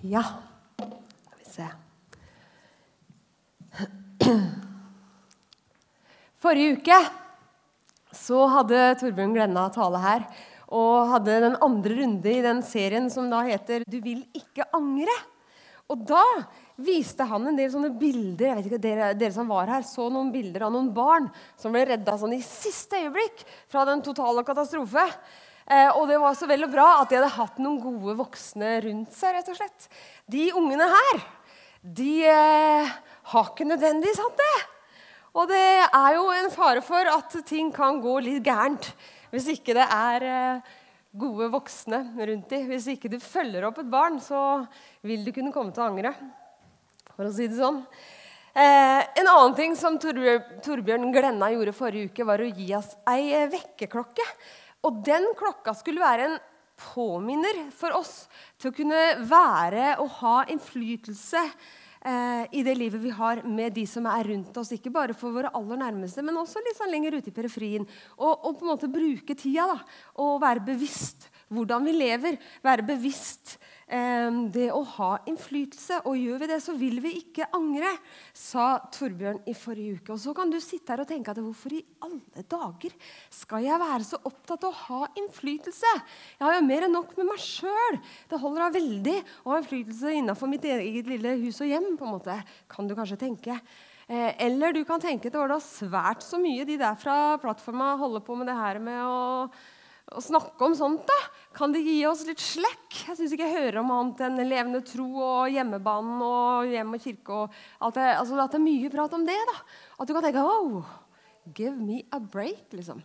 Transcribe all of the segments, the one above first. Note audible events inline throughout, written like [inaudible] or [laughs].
Ja, skal vi se Forrige uke så hadde Torbjørn Glenna tale her. Og hadde den andre runde i den serien som da heter 'Du vil ikke angre'. Og da viste han en del sånne bilder. jeg vet ikke, dere, dere, som var her, så noen bilder av noen barn som ble redda sånn i siste øyeblikk fra den totale katastrofe. Eh, og det var så vel og bra at de hadde hatt noen gode voksne rundt seg. rett og slett. De ungene her, de eh, har ikke nødvendigvis hatt det. Og det er jo en fare for at ting kan gå litt gærent hvis ikke det er eh, gode voksne rundt dem. Hvis ikke du følger opp et barn, så vil du kunne komme til å angre for å si det sånn. Eh, en annen ting som Torbjørn Glenna gjorde forrige uke, var å gi oss ei eh, vekkerklokke. Og den klokka skulle være en påminner for oss til å kunne være og ha innflytelse eh, i det livet vi har med de som er rundt oss. Ikke bare for våre aller nærmeste, men også litt sånn lenger ute i periferien. Og, og, på en måte bruke tida da, og være bevisst hvordan vi lever. Være bevisst det å ha innflytelse. Og gjør vi det, så vil vi ikke angre, sa Torbjørn i forrige uke. Og så kan du sitte her og tenke at hvorfor i alle dager skal jeg være så opptatt av å ha innflytelse? Jeg har jo mer enn nok med meg sjøl. Det holder av veldig å ha innflytelse innenfor mitt eget lille hus og hjem, på en måte, kan du kanskje tenke. Eh, eller du kan tenke at det var da svært så mye de der fra plattforma holder på med det her med å å snakke om sånt, da? Kan det gi oss litt slekk? Jeg syns ikke jeg hører om annet enn levende tro og hjemmebanen og hjem og kirke. og alt det, altså At det er mye prat om det. da. At du kan tenke oh, Give me a break, liksom.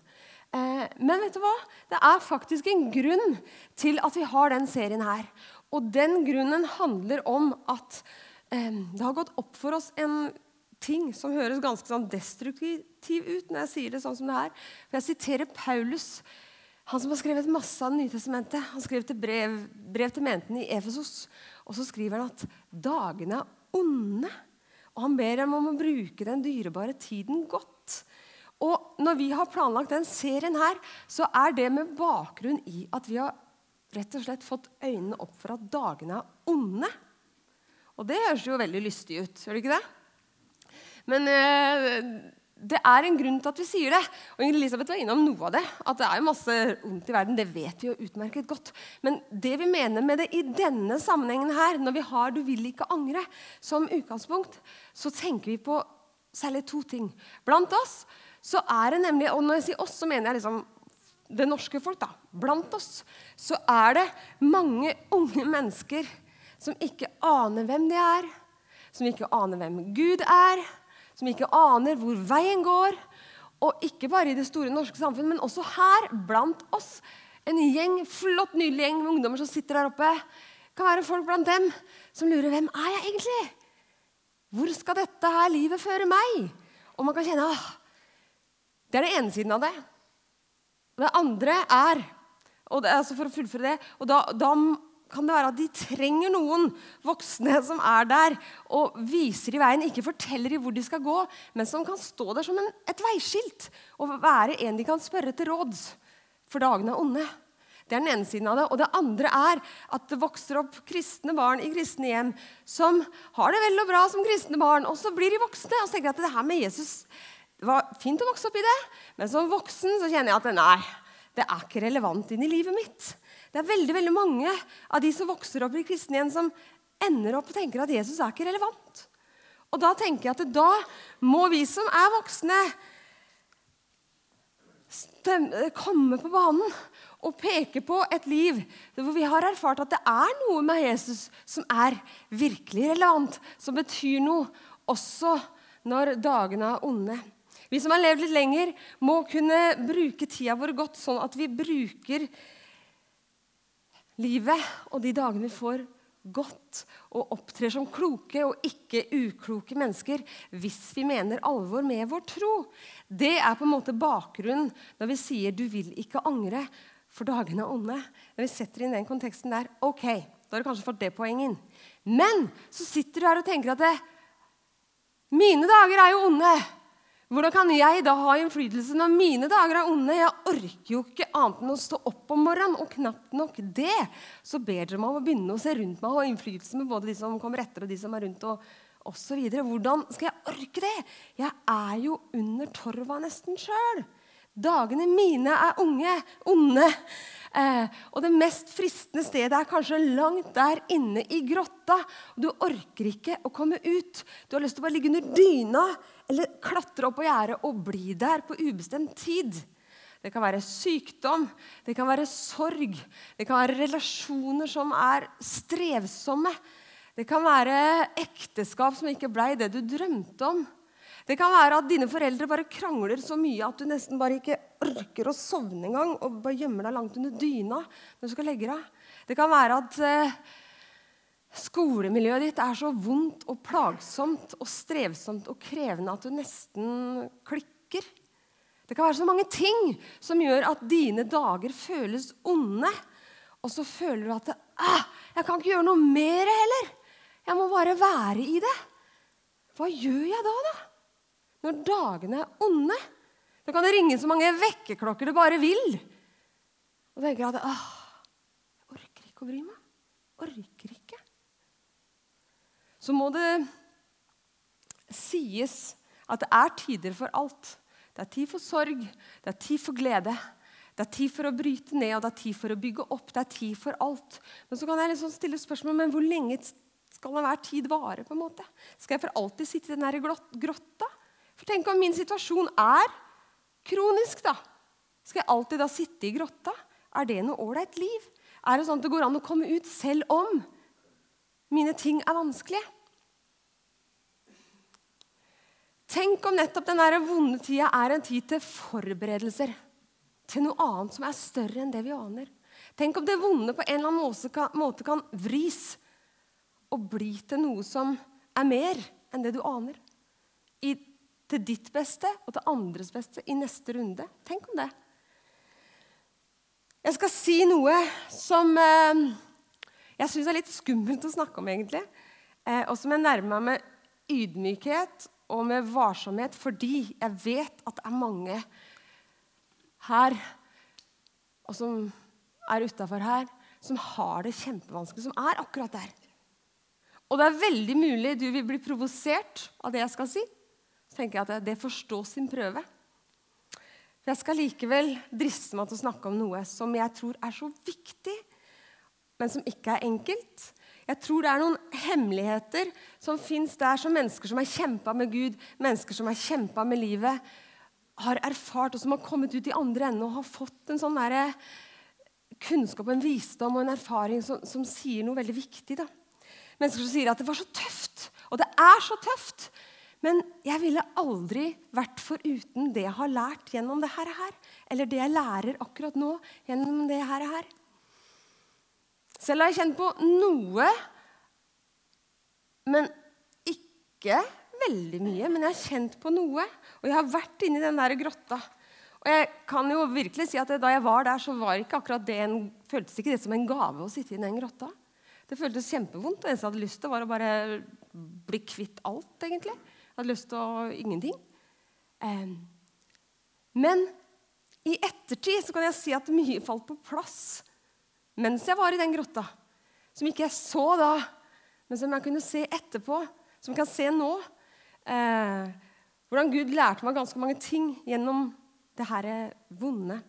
Eh, men vet du hva? Det er faktisk en grunn til at vi har den serien her. Og den grunnen handler om at eh, det har gått opp for oss en ting som høres ganske sånn destruktiv ut når jeg sier det sånn som det er. For jeg siterer Paulus han som har skrevet masse av Det nye testamentet. Han skrev til brev, brev til menigheten i Efesos. Og så skriver han at dagene er onde. Og han ber dem om å bruke den dyrebare tiden godt. Og når vi har planlagt den serien her, så er det med bakgrunn i at vi har rett og slett fått øynene opp for at dagene er onde. Og det høres jo veldig lystig ut, gjør det ikke det? Men eh, det er en grunn til at vi sier det. Og Elisabeth var innom noe av det. At det er masse ondt i verden. Det vet vi jo utmerket godt. Men det vi mener med det i denne sammenhengen her, når vi har 'du vil ikke angre' som utgangspunkt, så tenker vi på særlig to ting. Blant oss så er det nemlig Og når jeg sier oss, så mener jeg liksom det norske folk. da. Blant oss så er det mange unge mennesker som ikke aner hvem de er, som ikke aner hvem Gud er som ikke aner hvor veien går. Og ikke bare i det store norske samfunn, men også her blant oss. En gjeng, flott, nydelig gjeng med ungdommer som sitter der oppe. Kan være folk blant dem som lurer hvem er jeg egentlig Hvor skal dette her livet føre meg? Og man kan kjenne ah, Det er den ene siden av det. Det andre er og det, altså For å fullføre det og da, da kan det være at de trenger noen voksne som er der og viser i veien, ikke forteller de hvor de skal gå, men som kan stå der som en, et veiskilt og være en de kan spørre til råds. For dagene er onde. Det er den ene siden av det. Og det andre er at det vokser opp kristne barn i kristne hjem som har det vel og bra som kristne barn, og så blir de voksne og så tenker at det her med Jesus det var fint å vokse opp i det, men som voksen så kjenner jeg at nei, det er ikke relevant inn i livet mitt. Det er veldig veldig mange av de som vokser opp i kristne igjen, som ender opp og tenker at Jesus er ikke relevant. Og da tenker jeg at da må vi som er voksne, stemme, komme på banen og peke på et liv hvor vi har erfart at det er noe med Jesus som er virkelig relevant, som betyr noe også når dagene er onde. Vi som har levd litt lenger, må kunne bruke tida vår godt, sånn at vi bruker livet og de dagene vi får godt og opptrer som kloke og ikke ukloke mennesker hvis vi mener alvor med vår tro. Det er på en måte bakgrunnen når vi sier 'du vil ikke angre', for dagene er onde. Når vi setter inn den konteksten der, ok, da har du kanskje fått det poenget. Men så sitter du her og tenker at det, 'mine dager er jo onde'. Hvordan kan jeg da ha innflytelse når mine dager er onde? Jeg orker jo ikke annet enn å stå opp om morgenen, og knapt nok det. Så ber dere meg om å begynne å se rundt meg og ha innflytelse med både de som kommer etter, og de som er rundt, og osv. Hvordan skal jeg orke det? Jeg er jo under torva nesten sjøl. Dagene mine er unge, onde. Eh, og det mest fristende stedet er kanskje langt der inne i grotta. Du orker ikke å komme ut. Du har lyst til å bare ligge under dyna eller klatre opp på gjerdet og bli der på ubestemt tid. Det kan være sykdom, det kan være sorg, det kan være relasjoner som er strevsomme. Det kan være ekteskap som ikke blei det du drømte om. Det kan være at dine foreldre bare krangler så mye at du nesten bare ikke orker å sovne engang og bare gjemmer deg langt under dyna når du skal legge deg. Det kan være at eh, skolemiljøet ditt er så vondt og plagsomt og strevsomt og krevende at du nesten klikker. Det kan være så mange ting som gjør at dine dager føles onde. Og så føler du at ah, 'Jeg kan ikke gjøre noe mer heller. Jeg må bare være i det.' Hva gjør jeg da, da? når dagene er onde. Da kan det ringe så mange vekkerklokker du bare vil. Og tenker at ah, jeg orker ikke å bry meg. Orker. Så må det sies at det er tider for alt. Det er tid for sorg, det er tid for glede. Det er tid for å bryte ned, og det er tid for å bygge opp. Det er tid for alt. Men så kan jeg liksom stille spørsmål men hvor lenge skal enhver tid vare? på en måte? Skal jeg for alltid sitte i den grotta? For tenk om min situasjon er kronisk, da. Skal jeg alltid da sitte i grotta? Er det noe ålreit liv? Er det sånn at det går an å komme ut selv om mine ting er vanskelige? Tenk om nettopp den vonde tida er en tid til forberedelser. Til noe annet som er større enn det vi aner. Tenk om det vonde på en eller annen måte kan vris og bli til noe som er mer enn det du aner. I til ditt beste og til andres beste i neste runde. Tenk om det. Jeg skal si noe som eh, jeg syns er litt skummelt å snakke om, egentlig. Eh, og som jeg nærmer meg med ydmykhet og med varsomhet fordi jeg vet at det er mange her, og som er utafor her, som har det kjempevanskelig, som er akkurat der. Og det er veldig mulig du vil bli provosert av det jeg skal si Så tenker jeg at det får stå sin prøve. For jeg skal likevel driste meg til å snakke om noe som jeg tror er så viktig, men som ikke er enkelt. Jeg tror det er noen hemmeligheter som fins der, som mennesker som har kjempa med Gud, mennesker som har kjempa med livet, har erfart, og som har kommet ut i andre enden og har fått en sånn der kunnskap, en visdom og en erfaring som, som sier noe veldig viktig. Da. Mennesker som sier at det var så tøft. Og det er så tøft. Men jeg ville aldri vært foruten det jeg har lært gjennom det her, eller det jeg lærer akkurat nå gjennom det her. Selv har jeg kjent på noe, men ikke veldig mye. Men jeg har kjent på noe, og jeg har vært inni den der grotta. Og jeg kan jo virkelig si at Da jeg var der, så var ikke akkurat det en, føltes ikke det som en gave å sitte i den grotta. Det føltes kjempevondt. Det eneste jeg hadde lyst til, var å bare bli kvitt alt. egentlig. Jeg hadde lyst til å ingenting. Men i ettertid så kan jeg si at mye falt på plass mens jeg var i den grotta. Som ikke jeg så da, men som jeg kunne se etterpå. Som jeg kan se nå. Eh, hvordan Gud lærte meg ganske mange ting gjennom det her vonde.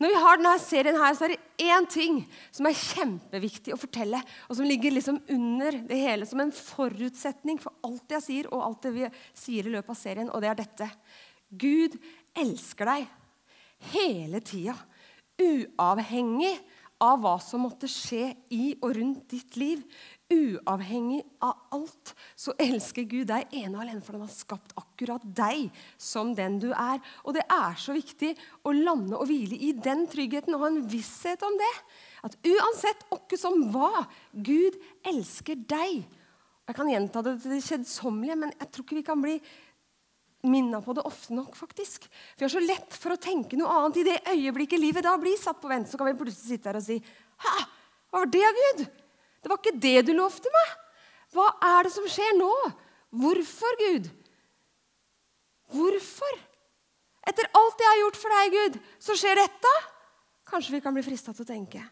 Når vi har denne serien her, så er det én ting som er kjempeviktig å fortelle, og som ligger liksom under det hele som en forutsetning for alt jeg sier, og alt det vi sier i løpet av serien, og det er dette. Gud elsker deg hele tida, uavhengig av hva som måtte skje i og rundt ditt liv. Uavhengig av alt så elsker Gud deg ene og alene, for han har skapt akkurat deg som den du er. Og det er så viktig å lande og hvile i den tryggheten og ha en visshet om det. At uansett åkke som hva, Gud elsker deg. Jeg kan gjenta det til det kjedsommelige, men jeg tror ikke vi kan bli minna på det ofte nok. faktisk. Vi har så lett for å tenke noe annet. I det øyeblikket livet da blir satt på vent, så kan vi plutselig sitte her og si Hæ, hva var det, Gud? Det var ikke det du lovte meg. Hva er det som skjer nå? Hvorfor, Gud? Hvorfor? Etter alt jeg har gjort for deg, Gud, så skjer dette? Kanskje vi kan bli frista til å tenke.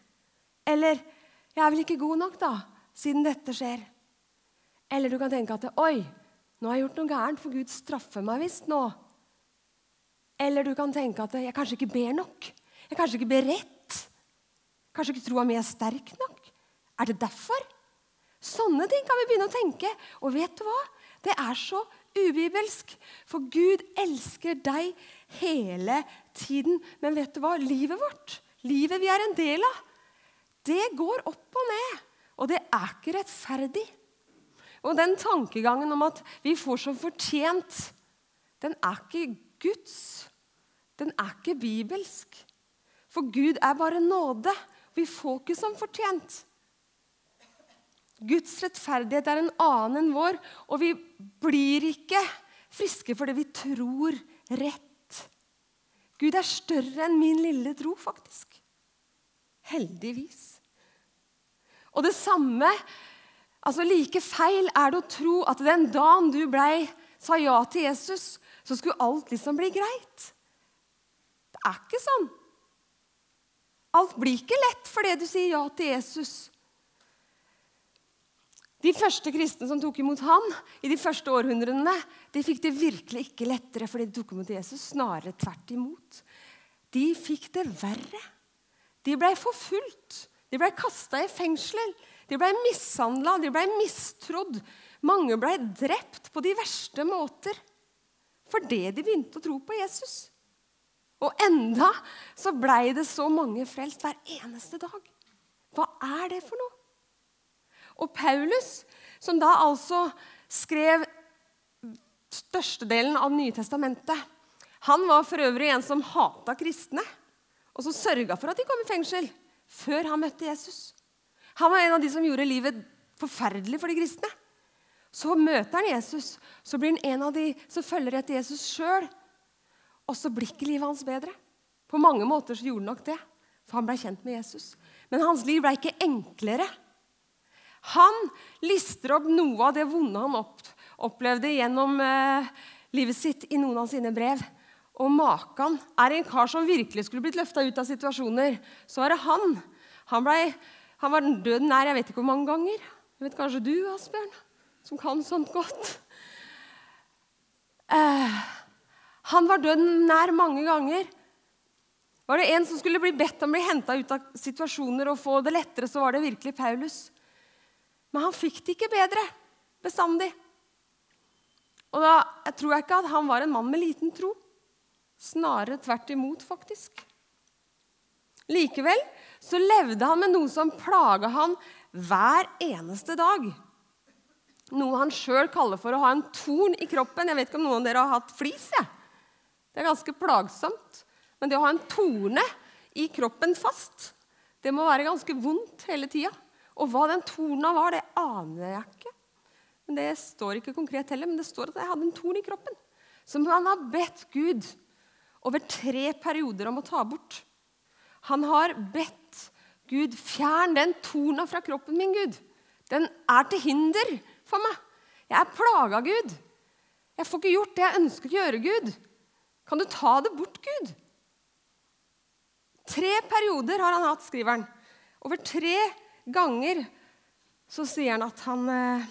Eller jeg er vel ikke god nok, da, siden dette skjer. Eller du kan tenke at oi, nå har jeg gjort noe gærent, for Gud straffer meg visst nå. Eller du kan tenke at jeg kanskje ikke ber nok. Jeg kanskje ikke ber rett. Kanskje ikke troa mi er sterk nok. Er det derfor? Sånne ting kan vi begynne å tenke. Og vet du hva? Det er så ubibelsk. For Gud elsker deg hele tiden. Men vet du hva? Livet vårt, livet vi er en del av, det går opp og ned. Og det er ikke rettferdig. Og den tankegangen om at vi får som fortjent, den er ikke Guds. Den er ikke bibelsk. For Gud er bare nåde. Vi får ikke som fortjent. Guds rettferdighet er en annen enn vår, og vi blir ikke friske fordi vi tror rett. Gud er større enn min lille tro, faktisk. Heldigvis. Og det samme, altså like feil er det å tro at den dagen du ble, sa ja til Jesus, så skulle alt liksom bli greit. Det er ikke sånn. Alt blir ikke lett fordi du sier ja til Jesus. De første kristne som tok imot ham i de første århundrene, de fikk det virkelig ikke lettere fordi de tok imot Jesus. Snarere tvert imot. De fikk det verre. De ble forfulgt. De ble kasta i fengsler. De ble mishandla, de ble mistrodd. Mange ble drept på de verste måter fordi de begynte å tro på Jesus. Og enda så blei det så mange frelst hver eneste dag. Hva er det for noe? Og Paulus, som da altså skrev størstedelen av nye testamentet, han var for øvrig en som hata kristne, og som sørga for at de kom i fengsel før han møtte Jesus. Han var en av de som gjorde livet forferdelig for de kristne. Så møter han Jesus, så blir han en av de som følger etter Jesus sjøl. Og så blir ikke livet hans bedre. På mange måter så gjorde han nok det, for han ble kjent med Jesus. Men hans liv ble ikke enklere. Han lister opp noe av det vonde han opplevde gjennom eh, livet sitt i noen av sine brev. Og maken er en kar som virkelig skulle blitt løfta ut av situasjoner. Så er det han. Han, ble, han var døden nær jeg vet ikke hvor mange ganger. Jeg vet kanskje du, Asbjørn, som kan sånt godt. Eh, han var døden nær mange ganger. Var det en som skulle bli bedt om å bli henta ut av situasjoner og få det lettere, så var det virkelig Paulus. Men han fikk det ikke bedre bestandig. Og da jeg tror jeg ikke at han var en mann med liten tro. Snarere tvert imot, faktisk. Likevel så levde han med noe som plaga han hver eneste dag. Noe han sjøl kaller for å ha en torn i kroppen. Jeg vet ikke om noen av dere har hatt flis. Ja. Det er ganske plagsomt. Men det å ha en torne i kroppen fast, det må være ganske vondt hele tida. Og hva den torna var, det aner jeg ikke. Men Det står ikke konkret heller, men det står at jeg hadde en torn i kroppen. Som han har bedt Gud over tre perioder om å ta bort. Han har bedt Gud fjern den torna fra kroppen min, Gud. Den er til hinder for meg. Jeg er plaga, Gud. Jeg får ikke gjort det jeg ønsker å gjøre, Gud. Kan du ta det bort, Gud? Tre perioder har han hatt, skriver han. Over tre ganger så sier han at han eh,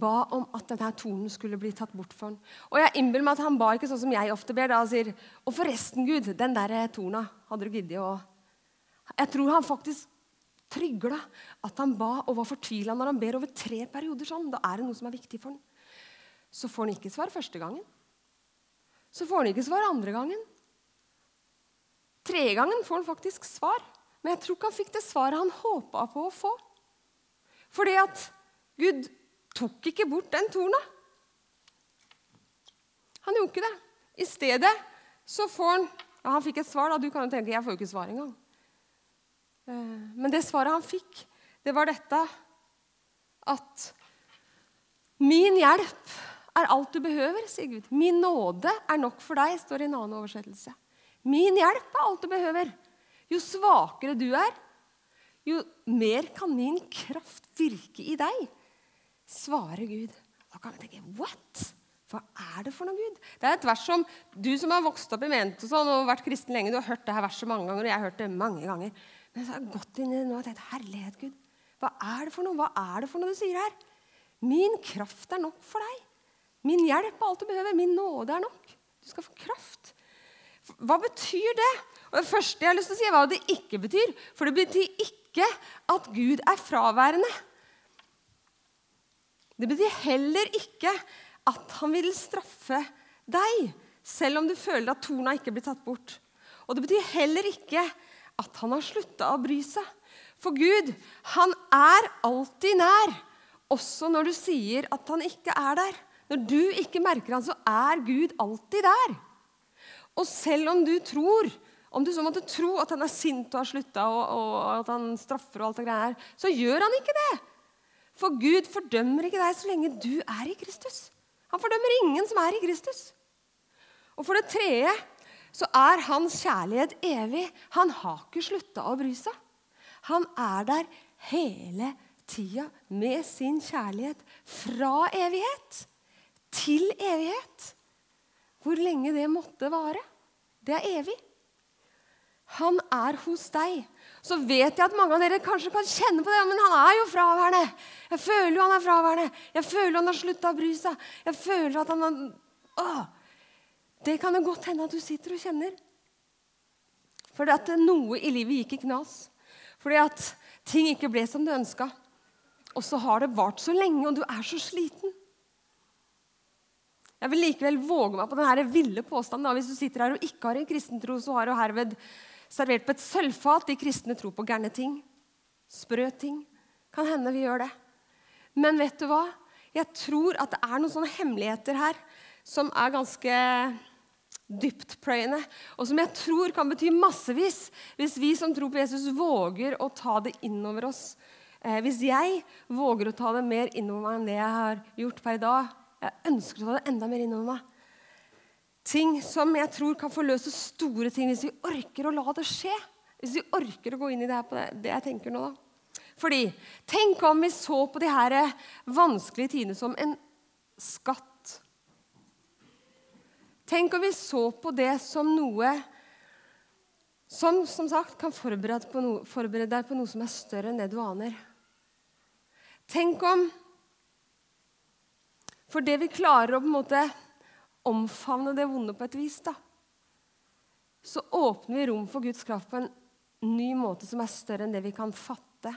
ba om at denne tornen skulle bli tatt bort for ham. Og jeg innbiller meg at han ba ikke sånn som jeg ofte ber. da, og sier, Og forresten, Gud, den der torna hadde du giddet å Jeg tror han faktisk trygla at han ba og var fortvila når han ber over tre perioder sånn. Da er det noe som er viktig for ham. Så får han ikke svar første gangen. Så får han ikke svar andre gangen. Tredje gangen får han faktisk svar. Men jeg tror ikke han fikk det svaret han håpa på å få. Fordi at Gud tok ikke bort den torna. Han gjorde ikke det. I stedet så får han ja, Han fikk et svar. da, Du kan jo tenke jeg får jo ikke svar engang. Eh, men det svaret han fikk, det var dette at Min hjelp er alt du behøver, sier Gud. Min nåde er nok for deg, står i en annen oversettelse. Min hjelp er alt du behøver. Jo svakere du er, jo mer kan min kraft virke i deg, svarer Gud. Da kan vi tenke What? Hva er det for noe, Gud? Det er et vers som du som har vokst opp i menighet og, sånn, og vært kristen lenge, du har hørt det her verset mange ganger, og jeg har hørt det mange ganger. Men så har jeg gått inn i det nå og tenkt Herlighet, Gud. Hva er det for noe? Hva er det for noe du sier her? Min kraft er nok for deg. Min hjelp er alt du behøver. Min nåde er nok. Du skal få kraft. Hva betyr det? Og Det første jeg har lyst til å si, er hva det ikke betyr. For det betyr ikke at Gud er fraværende. Det betyr heller ikke at han vil straffe deg, selv om du føler at torna ikke blir tatt bort. Og det betyr heller ikke at han har slutta å bry seg. For Gud, han er alltid nær, også når du sier at han ikke er der. Når du ikke merker han, så er Gud alltid der. Og selv om du tror, om du så måtte tro at han er sint og har slutta, og, og, at han straffer, og alt det her, så gjør han ikke det. For Gud fordømmer ikke deg så lenge du er i Kristus. Han fordømmer ingen som er i Kristus. Og for det tredje så er hans kjærlighet evig. Han har ikke slutta å bry seg. Han er der hele tida med sin kjærlighet fra evighet til evighet. Hvor lenge det måtte vare. Det er evig. Han er hos deg. Så vet jeg at mange av dere kanskje kan kjenne på det. Men han er jo fraværende. Jeg føler jo han er fraværende. Jeg føler han har slutta å bry seg. Jeg føler at han har Åh. Det kan det godt hende at du sitter og kjenner. Fordi at noe i livet gikk i knas. Fordi at ting ikke ble som du ønska. Og så har det vart så lenge, og du er så sliten. Jeg vil likevel våge meg på denne ville påstanden. Hvis du sitter her og ikke har en kristentro, så har du herved servert på et sølvfat de kristne tror på gærne ting. Sprø ting. Kan hende vi gjør det. Men vet du hva? Jeg tror at det er noen sånne hemmeligheter her som er ganske dyptpløyende, og som jeg tror kan bety massevis hvis vi som tror på Jesus, våger å ta det innover oss. Eh, hvis jeg våger å ta det mer innover meg enn det jeg har gjort per i dag Jeg ønsker å ta det enda mer innover meg ting som jeg tror kan forløse store ting hvis vi orker å la det skje. Hvis vi orker å gå inn i det her på det, det jeg tenker nå. da. Fordi, Tenk om vi så på de her vanskelige tidene som en skatt. Tenk om vi så på det som noe som som sagt kan forberede, no, forberede deg på noe som er større enn det du aner. Tenk om For det vi klarer å på en måte omfavne det vonde på et vis, da, så åpner vi rom for Guds kraft på en ny måte som er større enn det vi kan fatte.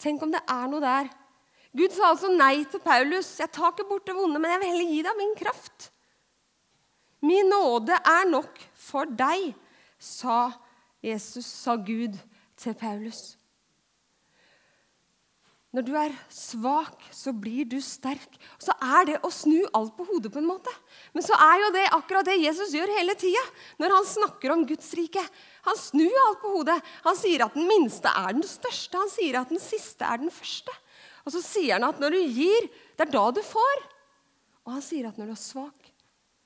Tenk om det er noe der. Gud sa altså nei til Paulus. 'Jeg tar ikke bort det vonde, men jeg vil heller gi deg min kraft.' 'Min nåde er nok for deg', sa Jesus, sa Gud til Paulus. Når du er svak, så blir du sterk. Så er det å snu alt på hodet på en måte. Men så er jo det akkurat det Jesus gjør hele tida når han snakker om Guds rike. Han snur alt på hodet. Han sier at den minste er den største. Han sier at den siste er den første. Og så sier han at når du gir, det er da du får. Og han sier at når du er svak,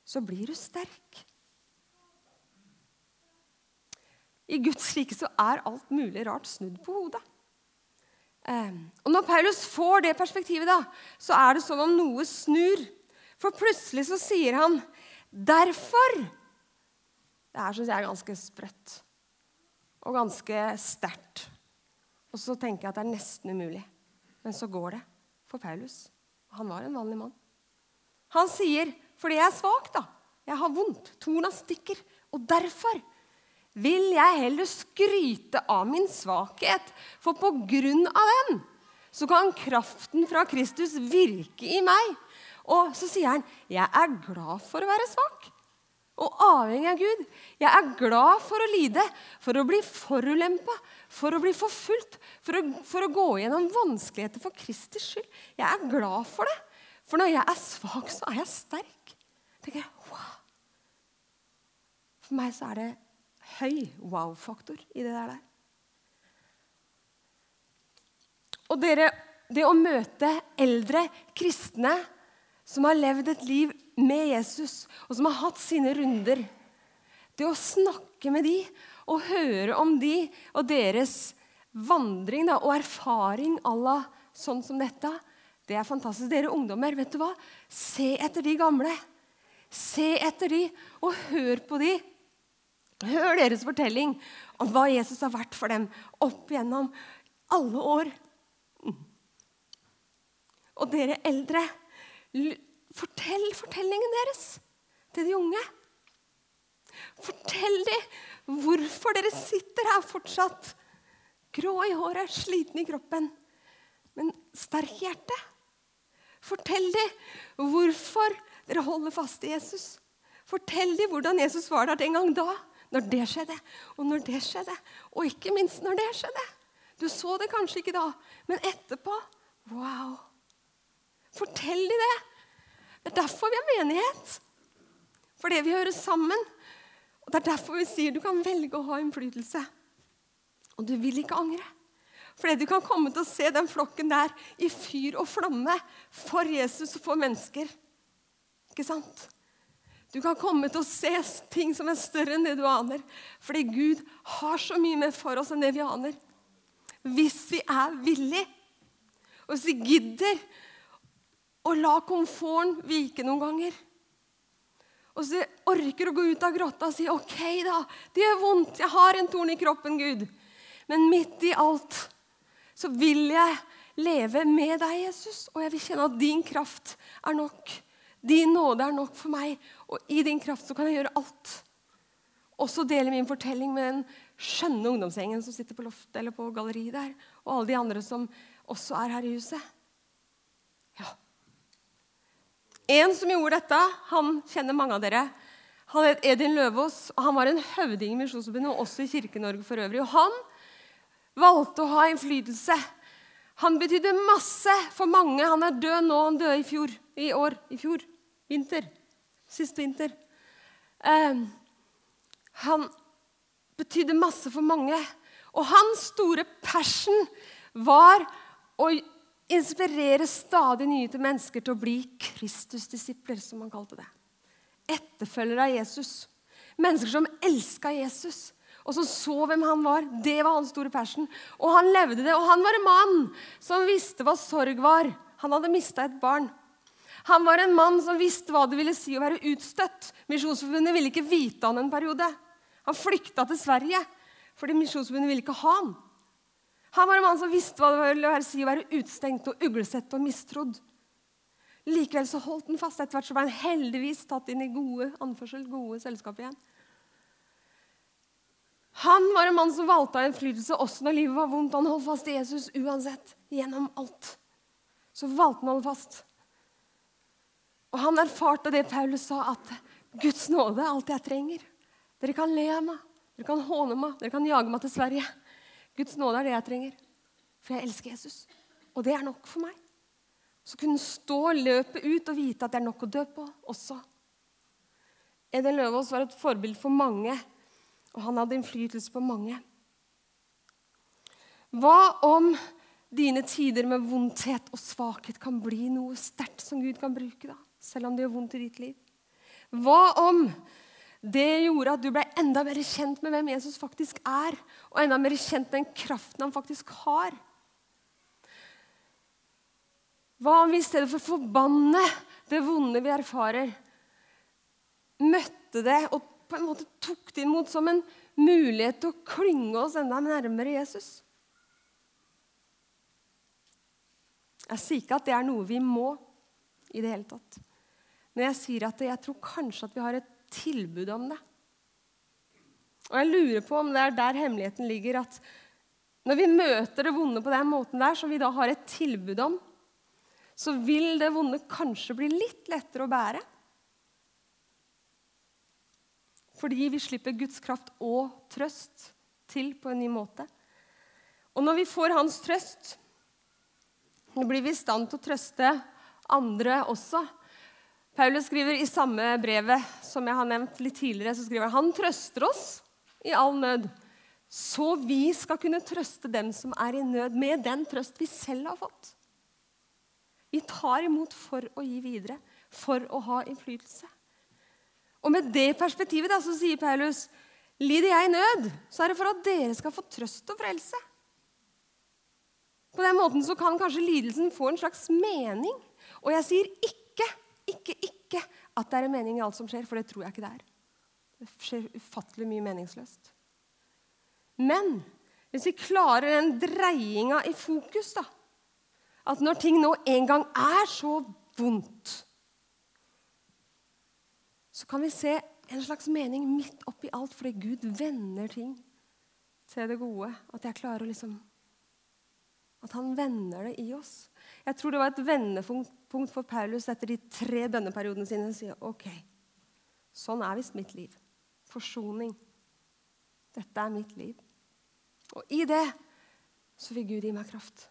så blir du sterk. I Guds rike så er alt mulig rart snudd på hodet. Ehm, og Når Paulus får det perspektivet, da, så er det som om noe snur. For plutselig så sier han 'derfor'. Det her syns jeg er ganske sprøtt og ganske sterkt. Og så tenker jeg at det er nesten umulig. Men så går det for Paulus. Han var en vanlig mann. Han sier, 'Fordi jeg er svak, da. Jeg har vondt. Torna stikker. Og derfor' vil jeg heller skryte av min svakhet, for på grunn av den så kan kraften fra Kristus virke i meg. Og så sier han, 'Jeg er glad for å være svak' og avhengig av Gud. Jeg er glad for å lide, for å bli forulempa, for å bli forfulgt, for å, for å gå gjennom vanskeligheter for Kristi skyld. Jeg er glad for det. For når jeg er svak, så er jeg sterk. tenker jeg, wow. For meg så er det høy wow-faktor i det der. Og dere, det å møte eldre kristne som har levd et liv med Jesus, og som har hatt sine runder Det å snakke med de og høre om de og deres vandring da, og erfaring à la sånn som dette, Det er fantastisk. Dere ungdommer, vet du hva? Se etter de gamle. Se etter de, og hør på de. Hør deres fortelling om hva Jesus har vært for dem opp gjennom alle år. Og dere eldre, fortell fortellingen deres til de unge. Fortell dem hvorfor dere sitter her fortsatt. Grå i håret, sliten i kroppen, men sterk i hjertet. Fortell dem hvorfor dere holder fast i Jesus. Fortell dem hvordan Jesus var der den gang da, når det skjedde, og når det skjedde, og ikke minst når det skjedde. Du så det kanskje ikke da, men etterpå Wow! Fortell dem det. Det er derfor vi har menighet. Fordi vi hører sammen. Og Det er derfor vi sier du kan velge å ha innflytelse. Og du vil ikke angre. Fordi du kan komme til å se den flokken der i fyr og flamme for Jesus og for mennesker. Ikke sant? Du kan komme til å se ting som er større enn det du aner. Fordi Gud har så mye mer for oss enn det vi aner. Hvis vi er villige, og hvis vi gidder å la komforten vike noen ganger. Og så orker å gå ut av grotta og si OK, da. Det gjør vondt. Jeg har en torn i kroppen, Gud. Men midt i alt så vil jeg leve med deg, Jesus. Og jeg vil kjenne at din kraft er nok. Din nåde er nok for meg. Og i din kraft så kan jeg gjøre alt. Også dele min fortelling med den skjønne ungdomsgjengen som sitter på loftet eller på galleriet der. Og alle de andre som også er her i huset. Ja. En som gjorde dette, han kjenner mange av dere. Han het Edin Løvaas, og han var en høvding i Misjonsforbundet og også i Kirke-Norge for øvrig. Og han valgte å ha innflytelse. Han betydde masse for mange. Han er død nå. Han døde i fjor. I år. I fjor. Vinter. Sist vinter. Eh, han betydde masse for mange. Og hans store passion var å inspirere stadig nye til mennesker til å bli Kristusdisipler, som han kalte det. Etterfølgere av Jesus. Mennesker som elska Jesus, og som så hvem han var. Det var hans store passion. Og han levde det. Og han var en mann som visste hva sorg var. Han hadde mista et barn. Han var en mann som visste hva det ville si å være utstøtt. Misjonsforbundet ville ikke vite han en periode. Han flykta til Sverige fordi Misjonsforbundet ville ikke ha han. Han var en mann som visste hva det ville si å være utstengt og uglesett og mistrodd. Likevel så holdt han fast. Etter hvert så ble han heldigvis tatt inn i gode, anførsel, gode selskap igjen. Han var en mann som valgte av innflytelse også når livet var vondt. Han holdt fast i Jesus uansett. Gjennom alt. Så valgte han å holde fast. Og han erfarte det Paulus sa, at Guds nåde er alt jeg trenger. Dere kan le av meg, dere kan håne meg, dere kan jage meg til Sverige. Guds nåde er det jeg trenger, for jeg elsker Jesus. Og det er nok for meg. Så kunne stå løpet ut og vite at det er nok å dø på også. Eden Løvaas var et forbilde for mange, og han hadde innflytelse på mange. Hva om dine tider med vondthet og svakhet kan bli noe sterkt som Gud kan bruke, da? Selv om det gjør vondt i ditt liv? Hva om det gjorde at du ble enda mer kjent med hvem Jesus faktisk er, og enda mer kjent med den kraften han faktisk har. Hva om vi i stedet for å forbanne det vonde vi erfarer, møtte det og på en måte tok det imot som en mulighet til å klynge oss enda nærmere Jesus? Jeg sier ikke at det er noe vi må i det hele tatt. Men jeg sier at jeg tror kanskje at vi har et tilbud om det. Og jeg lurer på om det er der hemmeligheten ligger. At når vi møter det vonde på den måten der, som vi da har et tilbud om, så vil det vonde kanskje bli litt lettere å bære. Fordi vi slipper Guds kraft og trøst til på en ny måte. Og når vi får Hans trøst, blir vi i stand til å trøste andre også. Paulus skriver i samme brevet som jeg har nevnt litt tidligere, så skriver han trøster oss i all nød, så vi skal kunne trøste dem som er i nød, med den trøst vi selv har fått. Vi tar imot for å gi videre, for å ha innflytelse. Og med det perspektivet da, så sier Paulus lider jeg i nød, så er det for at dere skal få trøst og frelse. På den måten så kan kanskje lidelsen få en slags mening. Og jeg sier ikke, ikke, ikke at det er en mening i alt som skjer, for det tror jeg ikke det er. Det skjer ufattelig mye meningsløst. Men hvis vi klarer den dreiinga i fokus, da At når ting nå en gang er så vondt, så kan vi se en slags mening midt oppi alt, fordi Gud vender ting til det gode. At jeg klarer å liksom At han vender det i oss. Jeg tror det var et vendepunkt for Paulus etter de tre bønneperiodene sine. Han sier ok, sånn er visst mitt liv. Forsoning. Dette er mitt liv. Og i det så vil Gud gi meg kraft.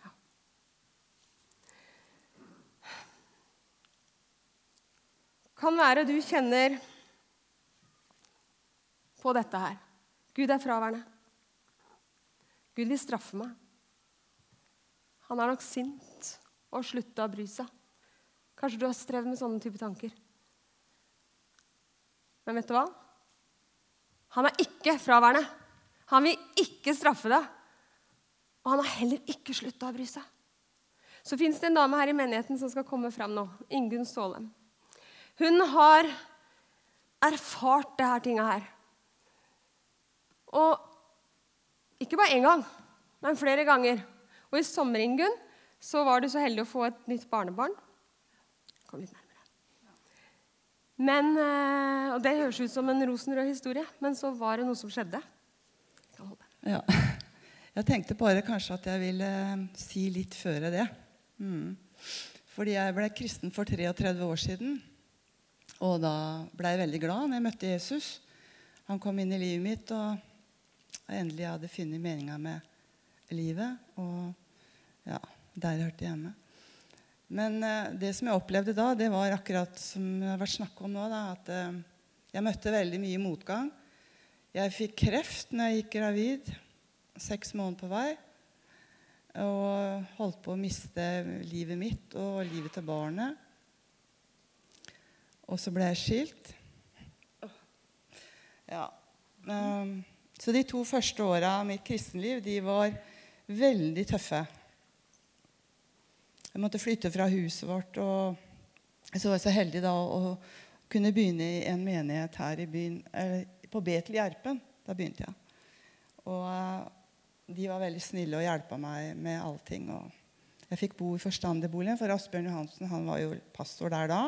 Ja. Kan være du kjenner på dette her. Gud er fraværende. Gud vil straffe meg. Han er nok sint og slutta å bry seg. Kanskje du har strevd med sånne type tanker. Men vet du hva? Han er ikke fraværende. Han vil ikke straffe deg. Og han har heller ikke slutta å bry seg. Så fins det en dame her i menigheten som skal komme fram nå. Ingunn Stålem. Hun har erfart det her tinga her. Og ikke bare én gang, men flere ganger. Og i sommer, Ingunn, så var du så heldig å få et nytt barnebarn. Kom litt nærmere. Men, eh, og Det høres ut som en rosenrød historie, men så var det noe som skjedde. Ja. [laughs] Jeg tenkte bare kanskje at jeg ville eh, si litt før det. Mm. Fordi jeg ble kristen for 33 år siden. Og da ble jeg veldig glad når jeg møtte Jesus. Han kom inn i livet mitt, og jeg endelig hadde funnet meninga med livet. Og ja, der hørte jeg hjemme. Men eh, det som jeg opplevde da, det var akkurat som det har vært snakk om nå, da, at eh, jeg møtte veldig mye motgang. Jeg fikk kreft når jeg gikk gravid, seks måneder på vei. Og holdt på å miste livet mitt og livet til barnet. Og så ble jeg skilt. Ja. Um, så de to første åra av mitt kristenliv de var veldig tøffe. Jeg måtte flytte fra huset vårt. og Så var jeg så heldig da å kunne begynne i en menighet her i byen, på Betel Gjerpen. Da begynte jeg. Og eh, de var veldig snille og hjelpa meg med allting. Og jeg fikk bo i forstanderboligen, for Asbjørn Johansen han var jo pastor der da.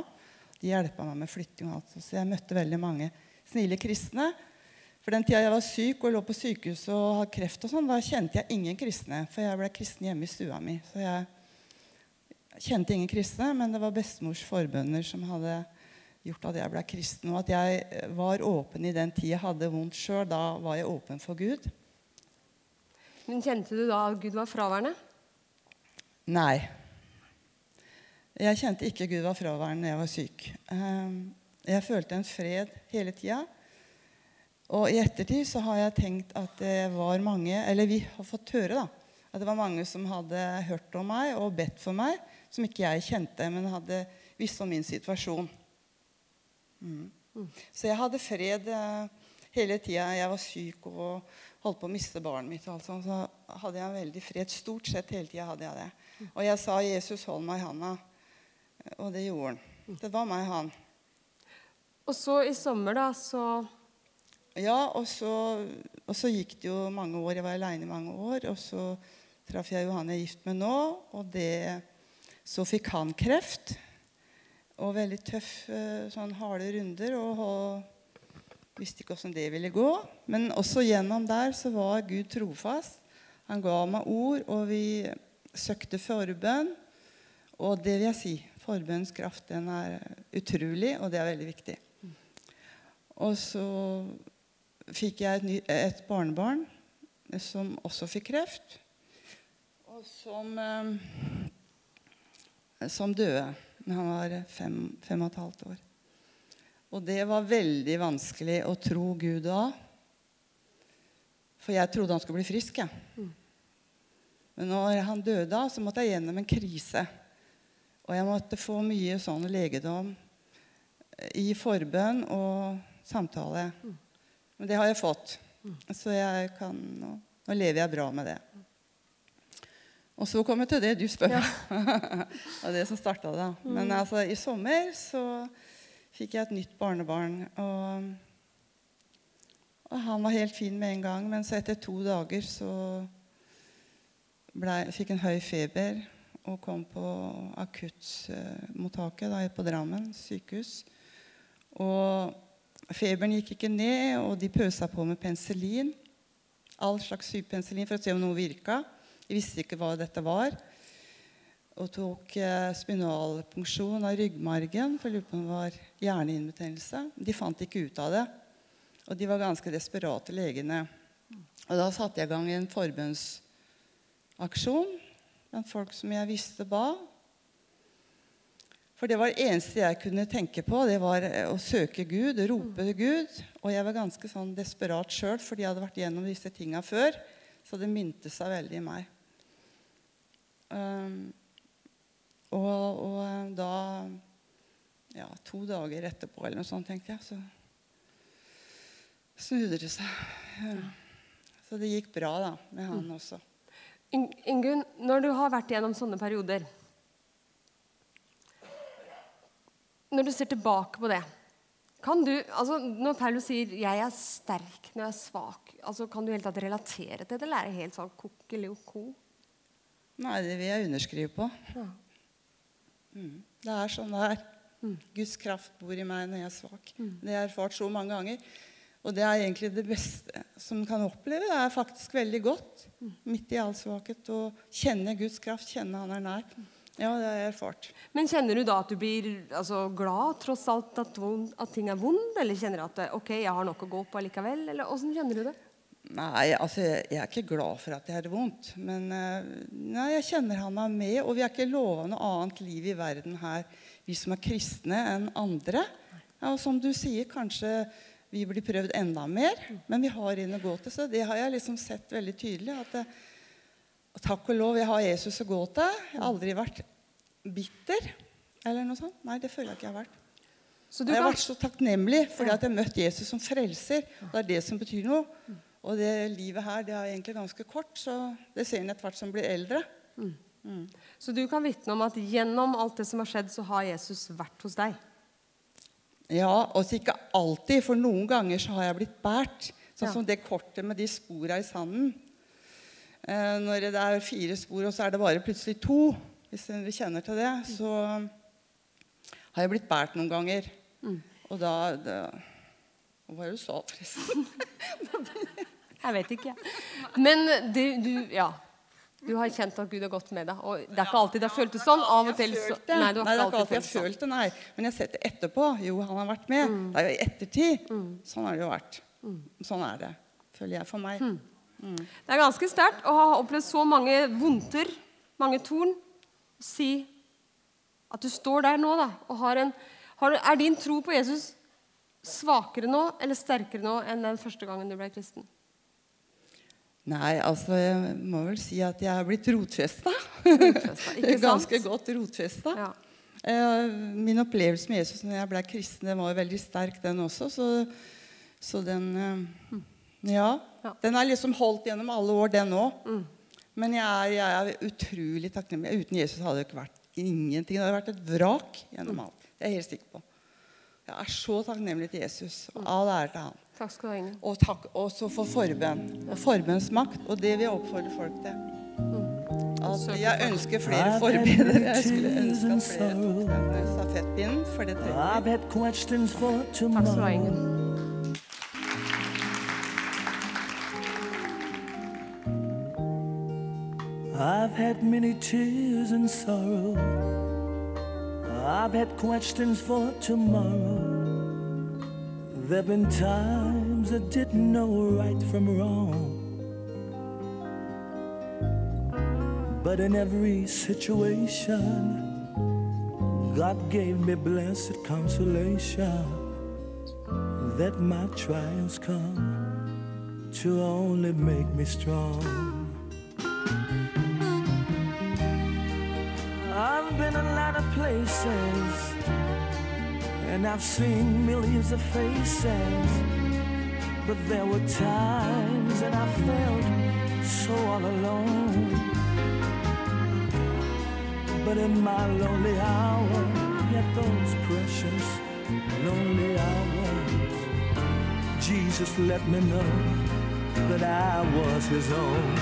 De hjelpa meg med flytting og alt. Så jeg møtte veldig mange snille kristne. For den tida jeg var syk og lå på sykehus og hadde kreft, og sånn, da kjente jeg ingen kristne. For jeg ble kristen hjemme i stua mi. Så jeg kjente ingen kristne, men det var bestemors forbønner som hadde gjort at jeg ble kristen. Og at jeg var åpen i den tid jeg hadde vondt sjøl. Da var jeg åpen for Gud. Men Kjente du da at Gud var fraværende? Nei. Jeg kjente ikke Gud var fraværende når jeg var syk. Ehm, jeg følte en fred hele tida. Og i ettertid så har jeg tenkt at det var mange Eller vi har fått høre da, at det var mange som hadde hørt om meg og bedt for meg som ikke jeg kjente, men hadde visst om min situasjon. Mm. Så jeg hadde fred eh, hele tida jeg var syk og holdt på å miste barnet mitt. Altså, så hadde jeg en veldig fred. Stort sett hele tida hadde jeg det. Og jeg sa 'Jesus, hold meg i handa'. Og det gjorde han. Det var meg, han. Og så i sommer, da, så Ja, og så, og så gikk det jo mange år. Jeg var aleine i mange år. Og så traff jeg Johan jeg er gift med nå, og det så fikk han kreft. Og veldig tøff, eh, sånn harde runder. Og, og visste ikke åssen det ville gå. Men også gjennom der så var Gud trofast. Han ga meg ord, og vi søkte forbønn. Og det vil jeg si, forbønns kraft den er utrolig, og det er veldig viktig. Og så fikk jeg et, ny, et barnebarn som også fikk kreft. Og som eh, som døde han var fem, fem og et halvt år. Og det var veldig vanskelig å tro Gud da. For jeg trodde han skulle bli frisk. Ja. Men når han døde da, så måtte jeg gjennom en krise. Og jeg måtte få mye sånn legedom i forbønn og samtale. Men det har jeg fått. Så jeg kan nå Nå lever jeg bra med det. Og så kommer jeg til det du spør. det var [laughs] det som starta det. Men altså, i sommer så fikk jeg et nytt barnebarn. Og, og han var helt fin med en gang, men så etter to dager så ble, fikk han høy feber og kom på akuttmottaket uh, på Drammen sykehus. Og feberen gikk ikke ned, og de pøsa på med penicillin. All slags sykepenicillin for å se om noe virka. Jeg visste ikke hva dette var. Og tok uh, spinalpunksjon av ryggmargen, for jeg på om det var hjerneinbetennelse. De fant ikke ut av det. Og de var ganske desperate, legene. Og da satte jeg i gang en forbønnsaksjon blant folk som jeg visste ba. For det var det eneste jeg kunne tenke på, det var eh, å søke Gud, rope til Gud. Og jeg var ganske sånn desperat sjøl, fordi jeg hadde vært gjennom disse tinga før. Så det minte seg veldig i meg. Um, og, og, eh, da ja, To dager etterpå eller noe sånt, tenkte jeg, så snudde det seg. Ja. Så det gikk bra da, med han også. Ingunn, når du har vært gjennom sånne perioder Når du ser tilbake på det kan du, altså Når Paulus sier 'jeg er sterk når jeg er svak', altså kan du helt tatt relatere til det, eller er det helt sånn kokkeloko? Nei, det vil jeg underskrive på. Ja. Mm. Det er sånn det er. Mm. Guds kraft bor i meg når jeg er svak. Mm. Det har jeg erfart så mange ganger. Og det er egentlig det beste som kan oppleve. Det er faktisk veldig godt midt i all svakhet å kjenne Guds kraft, kjenne Han er nær. Ja, det har jeg erfart. Men kjenner du da at du blir altså, glad tross alt at, at, ting er vondt? Eller kjenner du at ok, jeg har nok å gå på allikevel? Eller åssen kjenner du det? Nei, altså, jeg er ikke glad for at jeg har det vondt. Men eh, nei, jeg kjenner han er med. Og vi er ikke lova noe annet liv i verden her, vi som er kristne, enn andre. Ja, og som du sier, kanskje vi blir prøvd enda mer, men vi har inn å gå til. Så det har jeg liksom sett veldig tydelig. at det, Takk og lov, jeg har Jesus å gå til. Jeg har aldri vært bitter eller noe sånt. Nei, det føler jeg ikke jeg har vært. jeg har vært så takknemlig fordi at jeg har møtt Jesus som frelser. Det er det som betyr noe. Og det livet her det er egentlig ganske kort, så det ser en etter hvert som blir eldre. Mm. Mm. Så du kan vitne om at gjennom alt det som har skjedd, så har Jesus vært hos deg? Ja, også ikke alltid, for noen ganger så har jeg blitt båret. Sånn ja. som det kortet med de spora i sanden. Eh, når det er fire spor, og så er det bare plutselig to, hvis dere kjenner til det, så har jeg blitt båret noen ganger. Mm. Og da, da Hva var det du sa, forresten? [laughs] [laughs] jeg vet ikke. [laughs] Men du, du Ja. Du har kjent at Gud har gått med deg. Og det er ikke alltid det har føltes sånn. Av og til så Nei, det, nei, det er ikke alltid jeg har følt det, nei. Men jeg har sett det etterpå. Jo, han har vært med. Mm. Det er jo i ettertid. Mm. Sånn har det jo vært. Mm. Sånn er det, føler jeg, for meg. Det er ganske sterkt å ha opplevd så mange vondter, mange torn, si at du står der nå da, og har en har, Er din tro på Jesus svakere nå eller sterkere nå enn den første gangen du ble kristen? Nei, altså jeg må vel si at jeg er blitt rotfesta. [laughs] Ganske godt rotfesta. Ja. Eh, min opplevelse med Jesus når jeg ble kristen, den var veldig sterk, den også. Så, så den eh, ja, ja, Den er liksom holdt gjennom alle år, den òg. Mm. Men jeg er, jeg er, utrolig takknemlig. Uten Jesus hadde det ikke vært ingenting. Det hadde vært et vrak gjennom alt. Det er jeg helt sikker på. Jeg er så takknemlig til Jesus. Og all ære til han. Takk skal du ha, Inge. Og takk også for forbønn. Og forbønnsmakt. Og det vil jeg oppfordre folk til. At jeg ønsker flere forbedere. Jeg skulle ønske at flere tok den stafettpinnen, for det trenger vi. Takk skal du ha, Inge. I've had many tears and sorrow. I've had questions for tomorrow. There've been times I didn't know right from wrong. But in every situation, God gave me blessed consolation that my trials come to only make me strong. I've been a lot of places and I've seen millions of faces. But there were times that I felt so all alone. But in my lonely hour, yet those precious lonely hours, Jesus let me know that I was his own.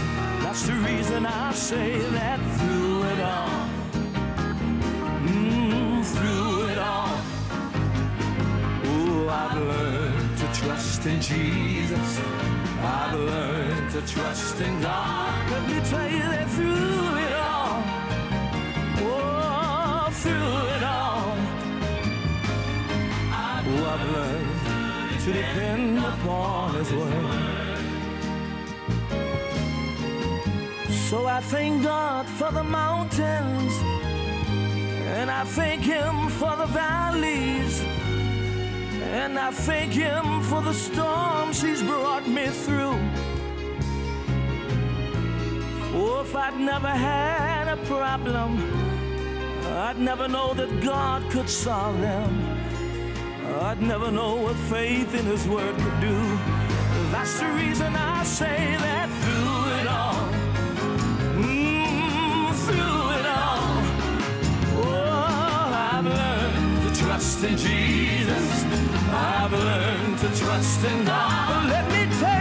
That's the reason I say that through it all, I've learned to trust in Jesus. I've learned to trust in God. Let me tell you that through it all, oh, through it all, I've learned to depend upon His word. So I thank God for the mountains, and I thank Him for the valleys, and I thank Him for the storms He's brought me through. Oh, if I'd never had a problem, I'd never know that God could solve them. I'd never know what faith in His Word could do. That's the reason I say that through it all. Mm, through it all. Oh, I've learned to trust in Jesus. I've learned to trust in God. Let me tell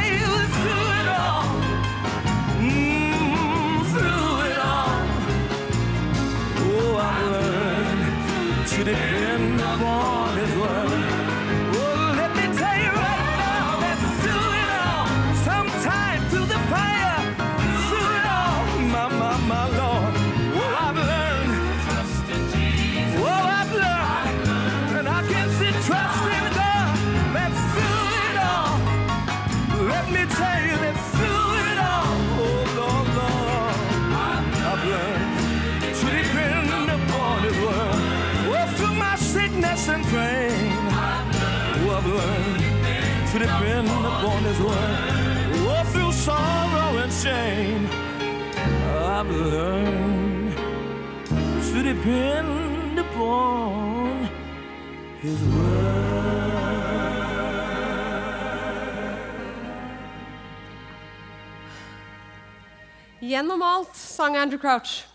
depend upon His word. Oh, through sorrow and shame, I've learned to depend upon His word. Gjennom alt, sang Andrew Crouch.